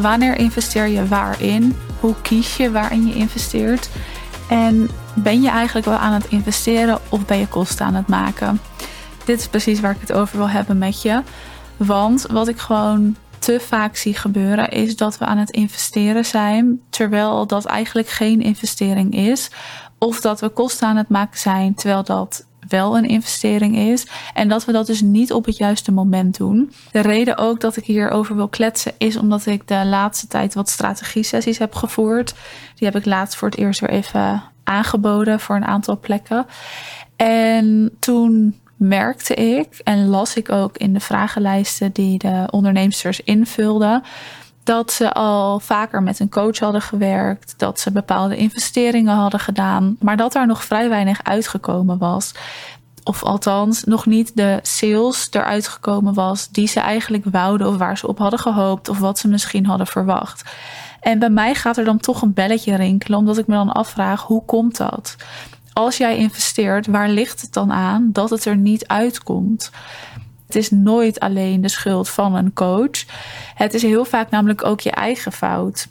Wanneer investeer je waarin? Hoe kies je waarin je investeert? En ben je eigenlijk wel aan het investeren of ben je kosten aan het maken? Dit is precies waar ik het over wil hebben met je. Want wat ik gewoon te vaak zie gebeuren is dat we aan het investeren zijn terwijl dat eigenlijk geen investering is. Of dat we kosten aan het maken zijn terwijl dat wel een investering is. En dat we dat dus niet op het juiste moment doen. De reden ook dat ik hierover wil kletsen is omdat ik de laatste tijd wat strategie-sessies heb gevoerd. Die heb ik laatst voor het eerst weer even aangeboden voor een aantal plekken. En toen merkte ik en las ik ook in de vragenlijsten die de onderneemsters invulden. Dat ze al vaker met een coach hadden gewerkt, dat ze bepaalde investeringen hadden gedaan, maar dat daar nog vrij weinig uitgekomen was. Of althans, nog niet de sales eruit gekomen was die ze eigenlijk wouden of waar ze op hadden gehoopt of wat ze misschien hadden verwacht. En bij mij gaat er dan toch een belletje rinkelen, omdat ik me dan afvraag: hoe komt dat? als jij investeert, waar ligt het dan aan dat het er niet uitkomt? Het is nooit alleen de schuld van een coach. Het is heel vaak namelijk ook je eigen fout.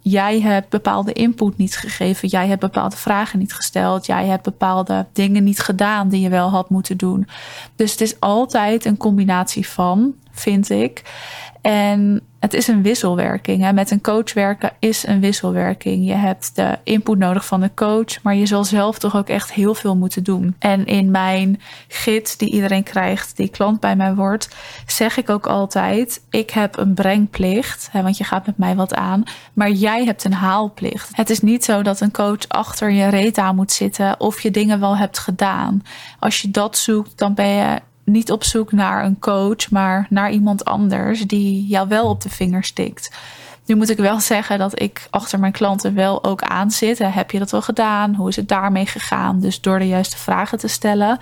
Jij hebt bepaalde input niet gegeven. Jij hebt bepaalde vragen niet gesteld. Jij hebt bepaalde dingen niet gedaan die je wel had moeten doen. Dus het is altijd een combinatie van, vind ik. En het is een wisselwerking. Hè. Met een coach werken is een wisselwerking. Je hebt de input nodig van de coach, maar je zal zelf toch ook echt heel veel moeten doen. En in mijn gids die iedereen krijgt, die klant bij mij wordt, zeg ik ook altijd: ik heb een brengplicht, hè, want je gaat met mij wat aan, maar jij hebt een haalplicht. Het is niet zo dat een coach achter je reet aan moet zitten of je dingen wel hebt gedaan. Als je dat zoekt, dan ben je niet op zoek naar een coach, maar naar iemand anders die jou wel op de vinger stikt. Nu moet ik wel zeggen dat ik achter mijn klanten wel ook aan zit. Heb je dat wel gedaan? Hoe is het daarmee gegaan? Dus door de juiste vragen te stellen.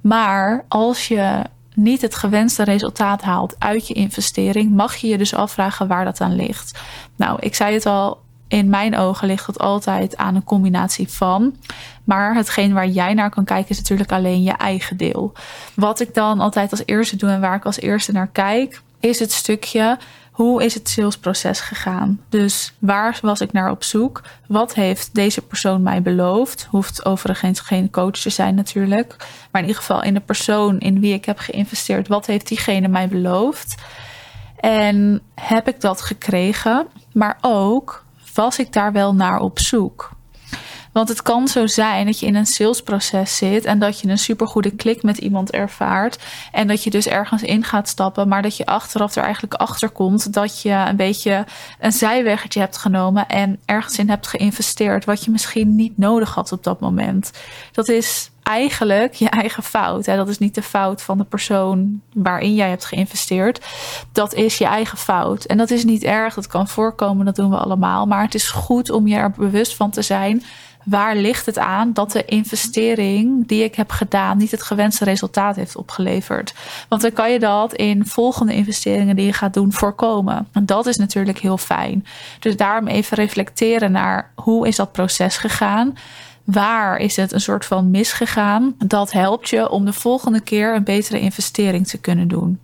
Maar als je niet het gewenste resultaat haalt uit je investering, mag je je dus afvragen waar dat aan ligt. Nou, ik zei het al, in mijn ogen ligt het altijd aan een combinatie van. Maar hetgeen waar jij naar kan kijken is natuurlijk alleen je eigen deel. Wat ik dan altijd als eerste doe en waar ik als eerste naar kijk, is het stukje hoe is het salesproces gegaan? Dus waar was ik naar op zoek? Wat heeft deze persoon mij beloofd? Hoeft overigens geen coach te zijn natuurlijk. Maar in ieder geval in de persoon in wie ik heb geïnvesteerd. Wat heeft diegene mij beloofd? En heb ik dat gekregen? Maar ook was ik daar wel naar op zoek? Want het kan zo zijn dat je in een salesproces zit en dat je een supergoede klik met iemand ervaart. En dat je dus ergens in gaat stappen, maar dat je achteraf er eigenlijk achter komt dat je een beetje een zijweggetje hebt genomen en ergens in hebt geïnvesteerd wat je misschien niet nodig had op dat moment. Dat is eigenlijk je eigen fout. Hè? Dat is niet de fout van de persoon waarin jij hebt geïnvesteerd. Dat is je eigen fout. En dat is niet erg, dat kan voorkomen, dat doen we allemaal. Maar het is goed om je er bewust van te zijn. Waar ligt het aan dat de investering die ik heb gedaan niet het gewenste resultaat heeft opgeleverd? Want dan kan je dat in volgende investeringen die je gaat doen voorkomen. En dat is natuurlijk heel fijn. Dus daarom even reflecteren naar hoe is dat proces gegaan? Waar is het een soort van misgegaan? Dat helpt je om de volgende keer een betere investering te kunnen doen.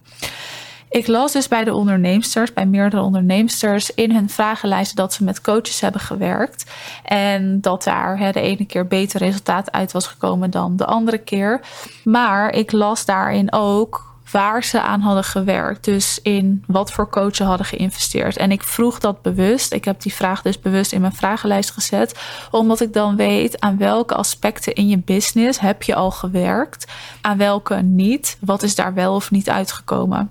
Ik las dus bij de onderneemsters, bij meerdere onderneemsters, in hun vragenlijsten dat ze met coaches hebben gewerkt. En dat daar de ene keer beter resultaat uit was gekomen dan de andere keer. Maar ik las daarin ook waar ze aan hadden gewerkt. Dus in wat voor coachen hadden geïnvesteerd. En ik vroeg dat bewust. Ik heb die vraag dus bewust in mijn vragenlijst gezet. Omdat ik dan weet aan welke aspecten in je business heb je al gewerkt. Aan welke niet. Wat is daar wel of niet uitgekomen.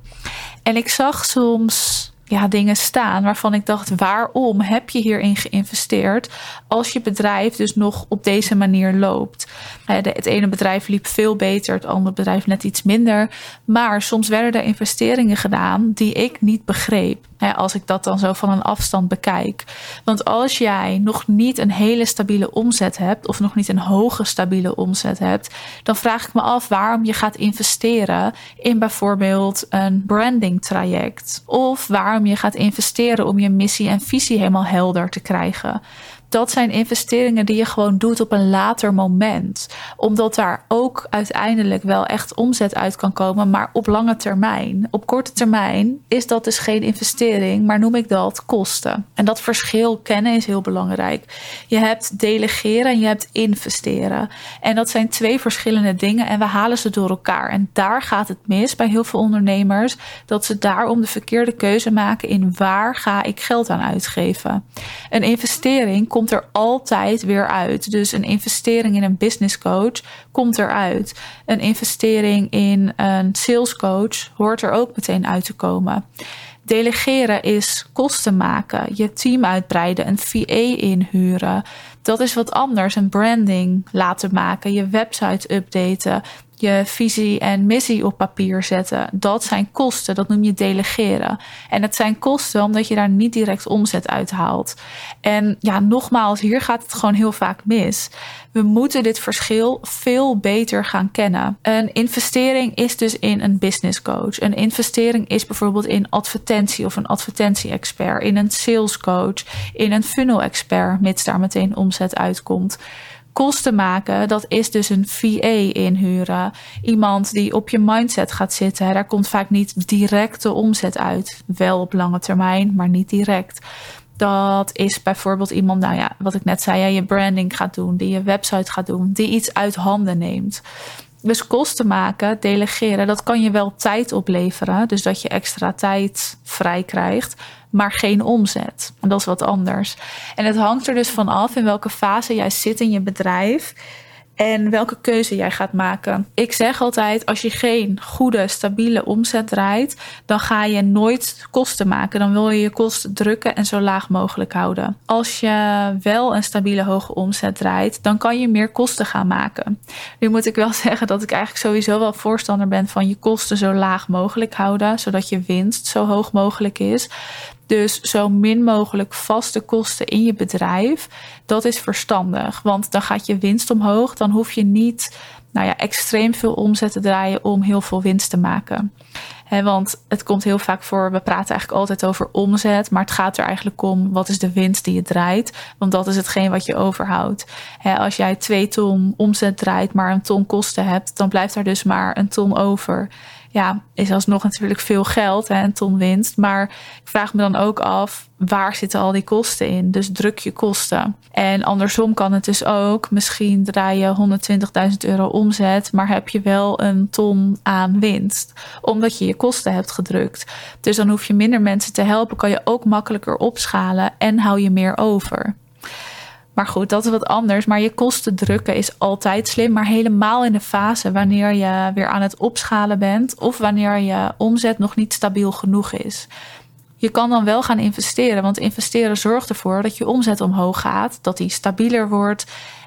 En ik zag soms ja, dingen staan waarvan ik dacht: waarom heb je hierin geïnvesteerd als je bedrijf dus nog op deze manier loopt? Het ene bedrijf liep veel beter, het andere bedrijf net iets minder. Maar soms werden er investeringen gedaan die ik niet begreep. Als ik dat dan zo van een afstand bekijk. Want als jij nog niet een hele stabiele omzet hebt, of nog niet een hoge stabiele omzet hebt, dan vraag ik me af waarom je gaat investeren in bijvoorbeeld een branding traject. Of waarom je gaat investeren om je missie en visie helemaal helder te krijgen. Dat zijn investeringen die je gewoon doet op een later moment. Omdat daar ook uiteindelijk wel echt omzet uit kan komen, maar op lange termijn. Op korte termijn is dat dus geen investering, maar noem ik dat kosten. En dat verschil kennen is heel belangrijk. Je hebt delegeren en je hebt investeren. En dat zijn twee verschillende dingen en we halen ze door elkaar. En daar gaat het mis bij heel veel ondernemers, dat ze daarom de verkeerde keuze maken in waar ga ik geld aan uitgeven. Een investering komt komt er altijd weer uit. Dus een investering in een business coach komt eruit. Een investering in een sales coach hoort er ook meteen uit te komen. Delegeren is kosten maken, je team uitbreiden, een VA inhuren. Dat is wat anders. Een branding laten maken, je website updaten, je visie en missie op papier zetten. Dat zijn kosten, dat noem je delegeren. En het zijn kosten omdat je daar niet direct omzet uit haalt. En ja, nogmaals, hier gaat het gewoon heel vaak mis. We moeten dit verschil veel beter gaan kennen. Een investering is dus in een business coach. Een investering is bijvoorbeeld in advertentie of een advertentie-expert, in een sales coach, in een funnel expert, mits daar meteen omzet uitkomt kosten maken, dat is dus een VA inhuren. Iemand die op je mindset gaat zitten. Daar komt vaak niet direct de omzet uit. Wel op lange termijn, maar niet direct. Dat is bijvoorbeeld iemand, nou ja, wat ik net zei, ja, je branding gaat doen, die je website gaat doen, die iets uit handen neemt. Dus kosten maken, delegeren, dat kan je wel tijd opleveren. Dus dat je extra tijd vrij krijgt maar geen omzet. En dat is wat anders. En het hangt er dus van af in welke fase jij zit in je bedrijf en welke keuze jij gaat maken. Ik zeg altijd: als je geen goede, stabiele omzet draait, dan ga je nooit kosten maken. Dan wil je je kosten drukken en zo laag mogelijk houden. Als je wel een stabiele, hoge omzet draait, dan kan je meer kosten gaan maken. Nu moet ik wel zeggen dat ik eigenlijk sowieso wel voorstander ben van je kosten zo laag mogelijk houden, zodat je winst zo hoog mogelijk is. Dus zo min mogelijk vaste kosten in je bedrijf. Dat is verstandig. Want dan gaat je winst omhoog. Dan hoef je niet nou ja, extreem veel omzet te draaien om heel veel winst te maken. want het komt heel vaak voor, we praten eigenlijk altijd over omzet, maar het gaat er eigenlijk om wat is de winst die je draait, want dat is hetgeen wat je overhoudt. als jij twee ton omzet draait, maar een ton kosten hebt, dan blijft er dus maar een ton over ja, is alsnog natuurlijk veel geld, een ton winst. Maar ik vraag me dan ook af, waar zitten al die kosten in? Dus druk je kosten. En andersom kan het dus ook, misschien draai je 120.000 euro omzet, maar heb je wel een ton aan winst, omdat je je kosten hebt gedrukt. Dus dan hoef je minder mensen te helpen, kan je ook makkelijker opschalen en hou je meer over. Maar goed, dat is wat anders. Maar je kosten drukken is altijd slim. Maar helemaal in de fase wanneer je weer aan het opschalen bent. Of wanneer je omzet nog niet stabiel genoeg is. Je kan dan wel gaan investeren. Want investeren zorgt ervoor dat je omzet omhoog gaat. Dat die stabieler wordt.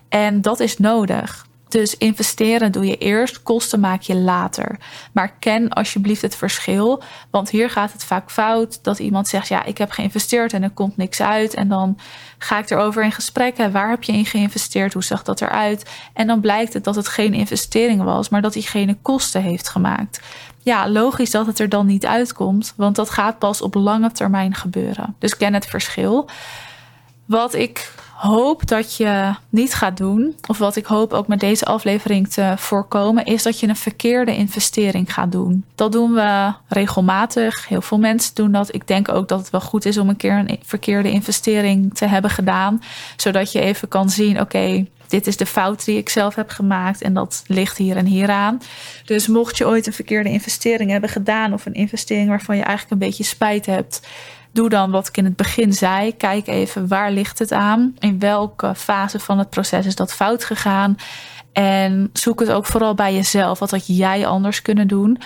En dat is nodig. Dus investeren doe je eerst, kosten maak je later. Maar ken alsjeblieft het verschil. Want hier gaat het vaak fout dat iemand zegt: Ja, ik heb geïnvesteerd en er komt niks uit. En dan ga ik erover in gesprek. Waar heb je in geïnvesteerd? Hoe zag dat eruit? En dan blijkt het dat het geen investering was, maar dat diegene kosten heeft gemaakt. Ja, logisch dat het er dan niet uitkomt, want dat gaat pas op lange termijn gebeuren. Dus ken het verschil. Wat ik hoop dat je niet gaat doen, of wat ik hoop ook met deze aflevering te voorkomen, is dat je een verkeerde investering gaat doen. Dat doen we regelmatig. Heel veel mensen doen dat. Ik denk ook dat het wel goed is om een keer een verkeerde investering te hebben gedaan, zodat je even kan zien: oké, dit is de fout die ik zelf heb gemaakt en dat ligt hier en hier aan. Dus mocht je ooit een verkeerde investering hebben gedaan of een investering waarvan je eigenlijk een beetje spijt hebt, Doe dan wat ik in het begin zei. Kijk even waar ligt het aan? In welke fase van het proces is dat fout gegaan? En zoek het ook vooral bij jezelf. Wat had jij anders kunnen doen?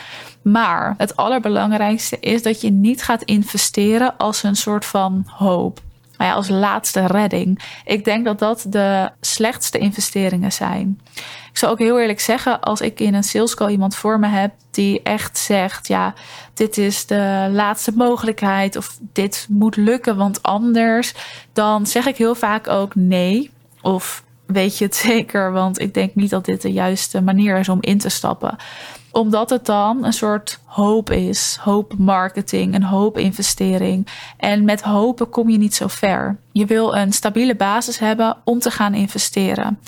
Maar het allerbelangrijkste is dat je niet gaat investeren als een soort van hoop. Nou ja, als laatste redding. Ik denk dat dat de slechtste investeringen zijn. Ik zou ook heel eerlijk zeggen, als ik in een sales call iemand voor me heb die echt zegt: Ja, dit is de laatste mogelijkheid of dit moet lukken, want anders, dan zeg ik heel vaak ook nee. Of weet je het zeker, want ik denk niet dat dit de juiste manier is om in te stappen omdat het dan een soort hoop is. Hoop marketing, een hoop investering. En met hopen kom je niet zo ver. Je wil een stabiele basis hebben om te gaan investeren.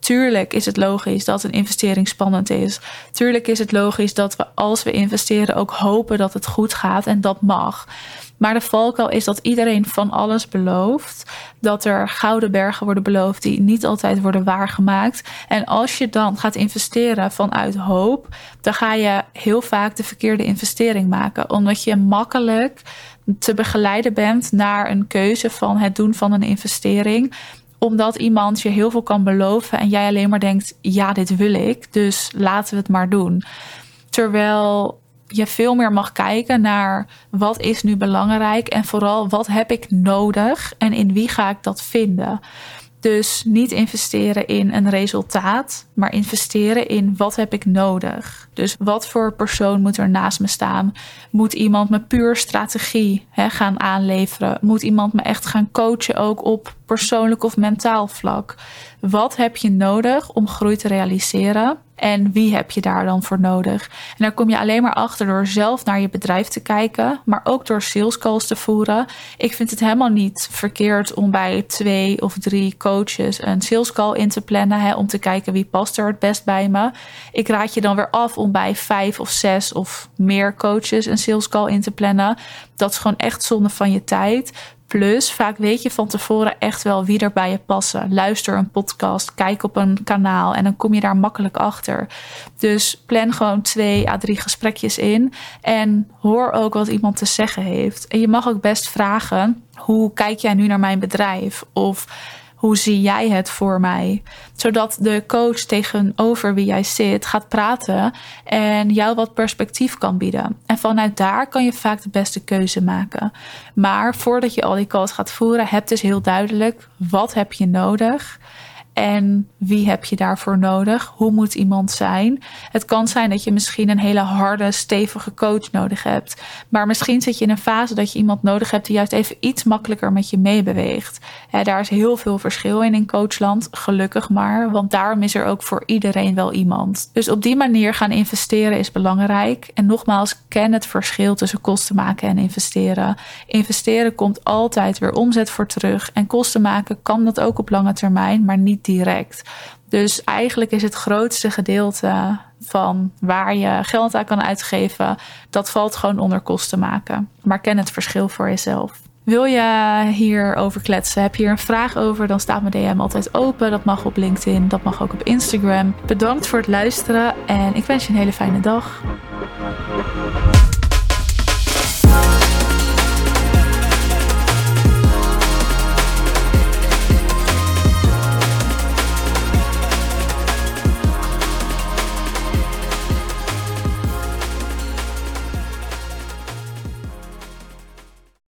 Tuurlijk is het logisch dat een investering spannend is. Tuurlijk is het logisch dat we als we investeren ook hopen dat het goed gaat en dat mag. Maar de valkuil is dat iedereen van alles belooft. Dat er gouden bergen worden beloofd die niet altijd worden waargemaakt. En als je dan gaat investeren vanuit hoop, dan ga je heel vaak de verkeerde investering maken. Omdat je makkelijk te begeleiden bent naar een keuze van het doen van een investering omdat iemand je heel veel kan beloven en jij alleen maar denkt: ja, dit wil ik, dus laten we het maar doen. Terwijl je veel meer mag kijken naar wat is nu belangrijk en vooral wat heb ik nodig en in wie ga ik dat vinden. Dus niet investeren in een resultaat, maar investeren in wat heb ik nodig. Dus wat voor persoon moet er naast me staan? Moet iemand me puur strategie hè, gaan aanleveren? Moet iemand me echt gaan coachen ook op persoonlijk of mentaal vlak? Wat heb je nodig om groei te realiseren? En wie heb je daar dan voor nodig? En daar kom je alleen maar achter door zelf naar je bedrijf te kijken, maar ook door sales calls te voeren. Ik vind het helemaal niet verkeerd om bij twee of drie coaches een sales call in te plannen, hè, om te kijken wie past er het best bij me. Ik raad je dan weer af om bij vijf of zes of meer coaches een sales call in te plannen. Dat is gewoon echt zonde van je tijd. Plus, vaak weet je van tevoren echt wel wie er bij je passen. Luister een podcast, kijk op een kanaal en dan kom je daar makkelijk achter. Dus plan gewoon twee à drie gesprekjes in en hoor ook wat iemand te zeggen heeft. En je mag ook best vragen: hoe kijk jij nu naar mijn bedrijf? Of hoe zie jij het voor mij? Zodat de coach tegenover wie jij zit gaat praten en jou wat perspectief kan bieden. En vanuit daar kan je vaak de beste keuze maken. Maar voordat je al die calls gaat voeren, heb dus heel duidelijk wat heb je nodig en wie heb je daarvoor nodig? Hoe moet iemand zijn? Het kan zijn dat je misschien een hele harde, stevige coach nodig hebt. Maar misschien zit je in een fase dat je iemand nodig hebt die juist even iets makkelijker met je meebeweegt. daar is heel veel verschil in in coachland, gelukkig maar. Want daarom is er ook voor iedereen wel iemand. Dus op die manier gaan investeren is belangrijk. En nogmaals, ken het verschil tussen kosten maken en investeren. Investeren komt altijd weer omzet voor terug. En kosten maken kan dat ook op lange termijn, maar niet direct. Dus eigenlijk is het grootste gedeelte van waar je geld aan kan uitgeven, dat valt gewoon onder kosten maken. Maar ken het verschil voor jezelf. Wil je hierover kletsen? Heb je hier een vraag over? Dan staat mijn DM altijd open. Dat mag op LinkedIn, dat mag ook op Instagram. Bedankt voor het luisteren en ik wens je een hele fijne dag.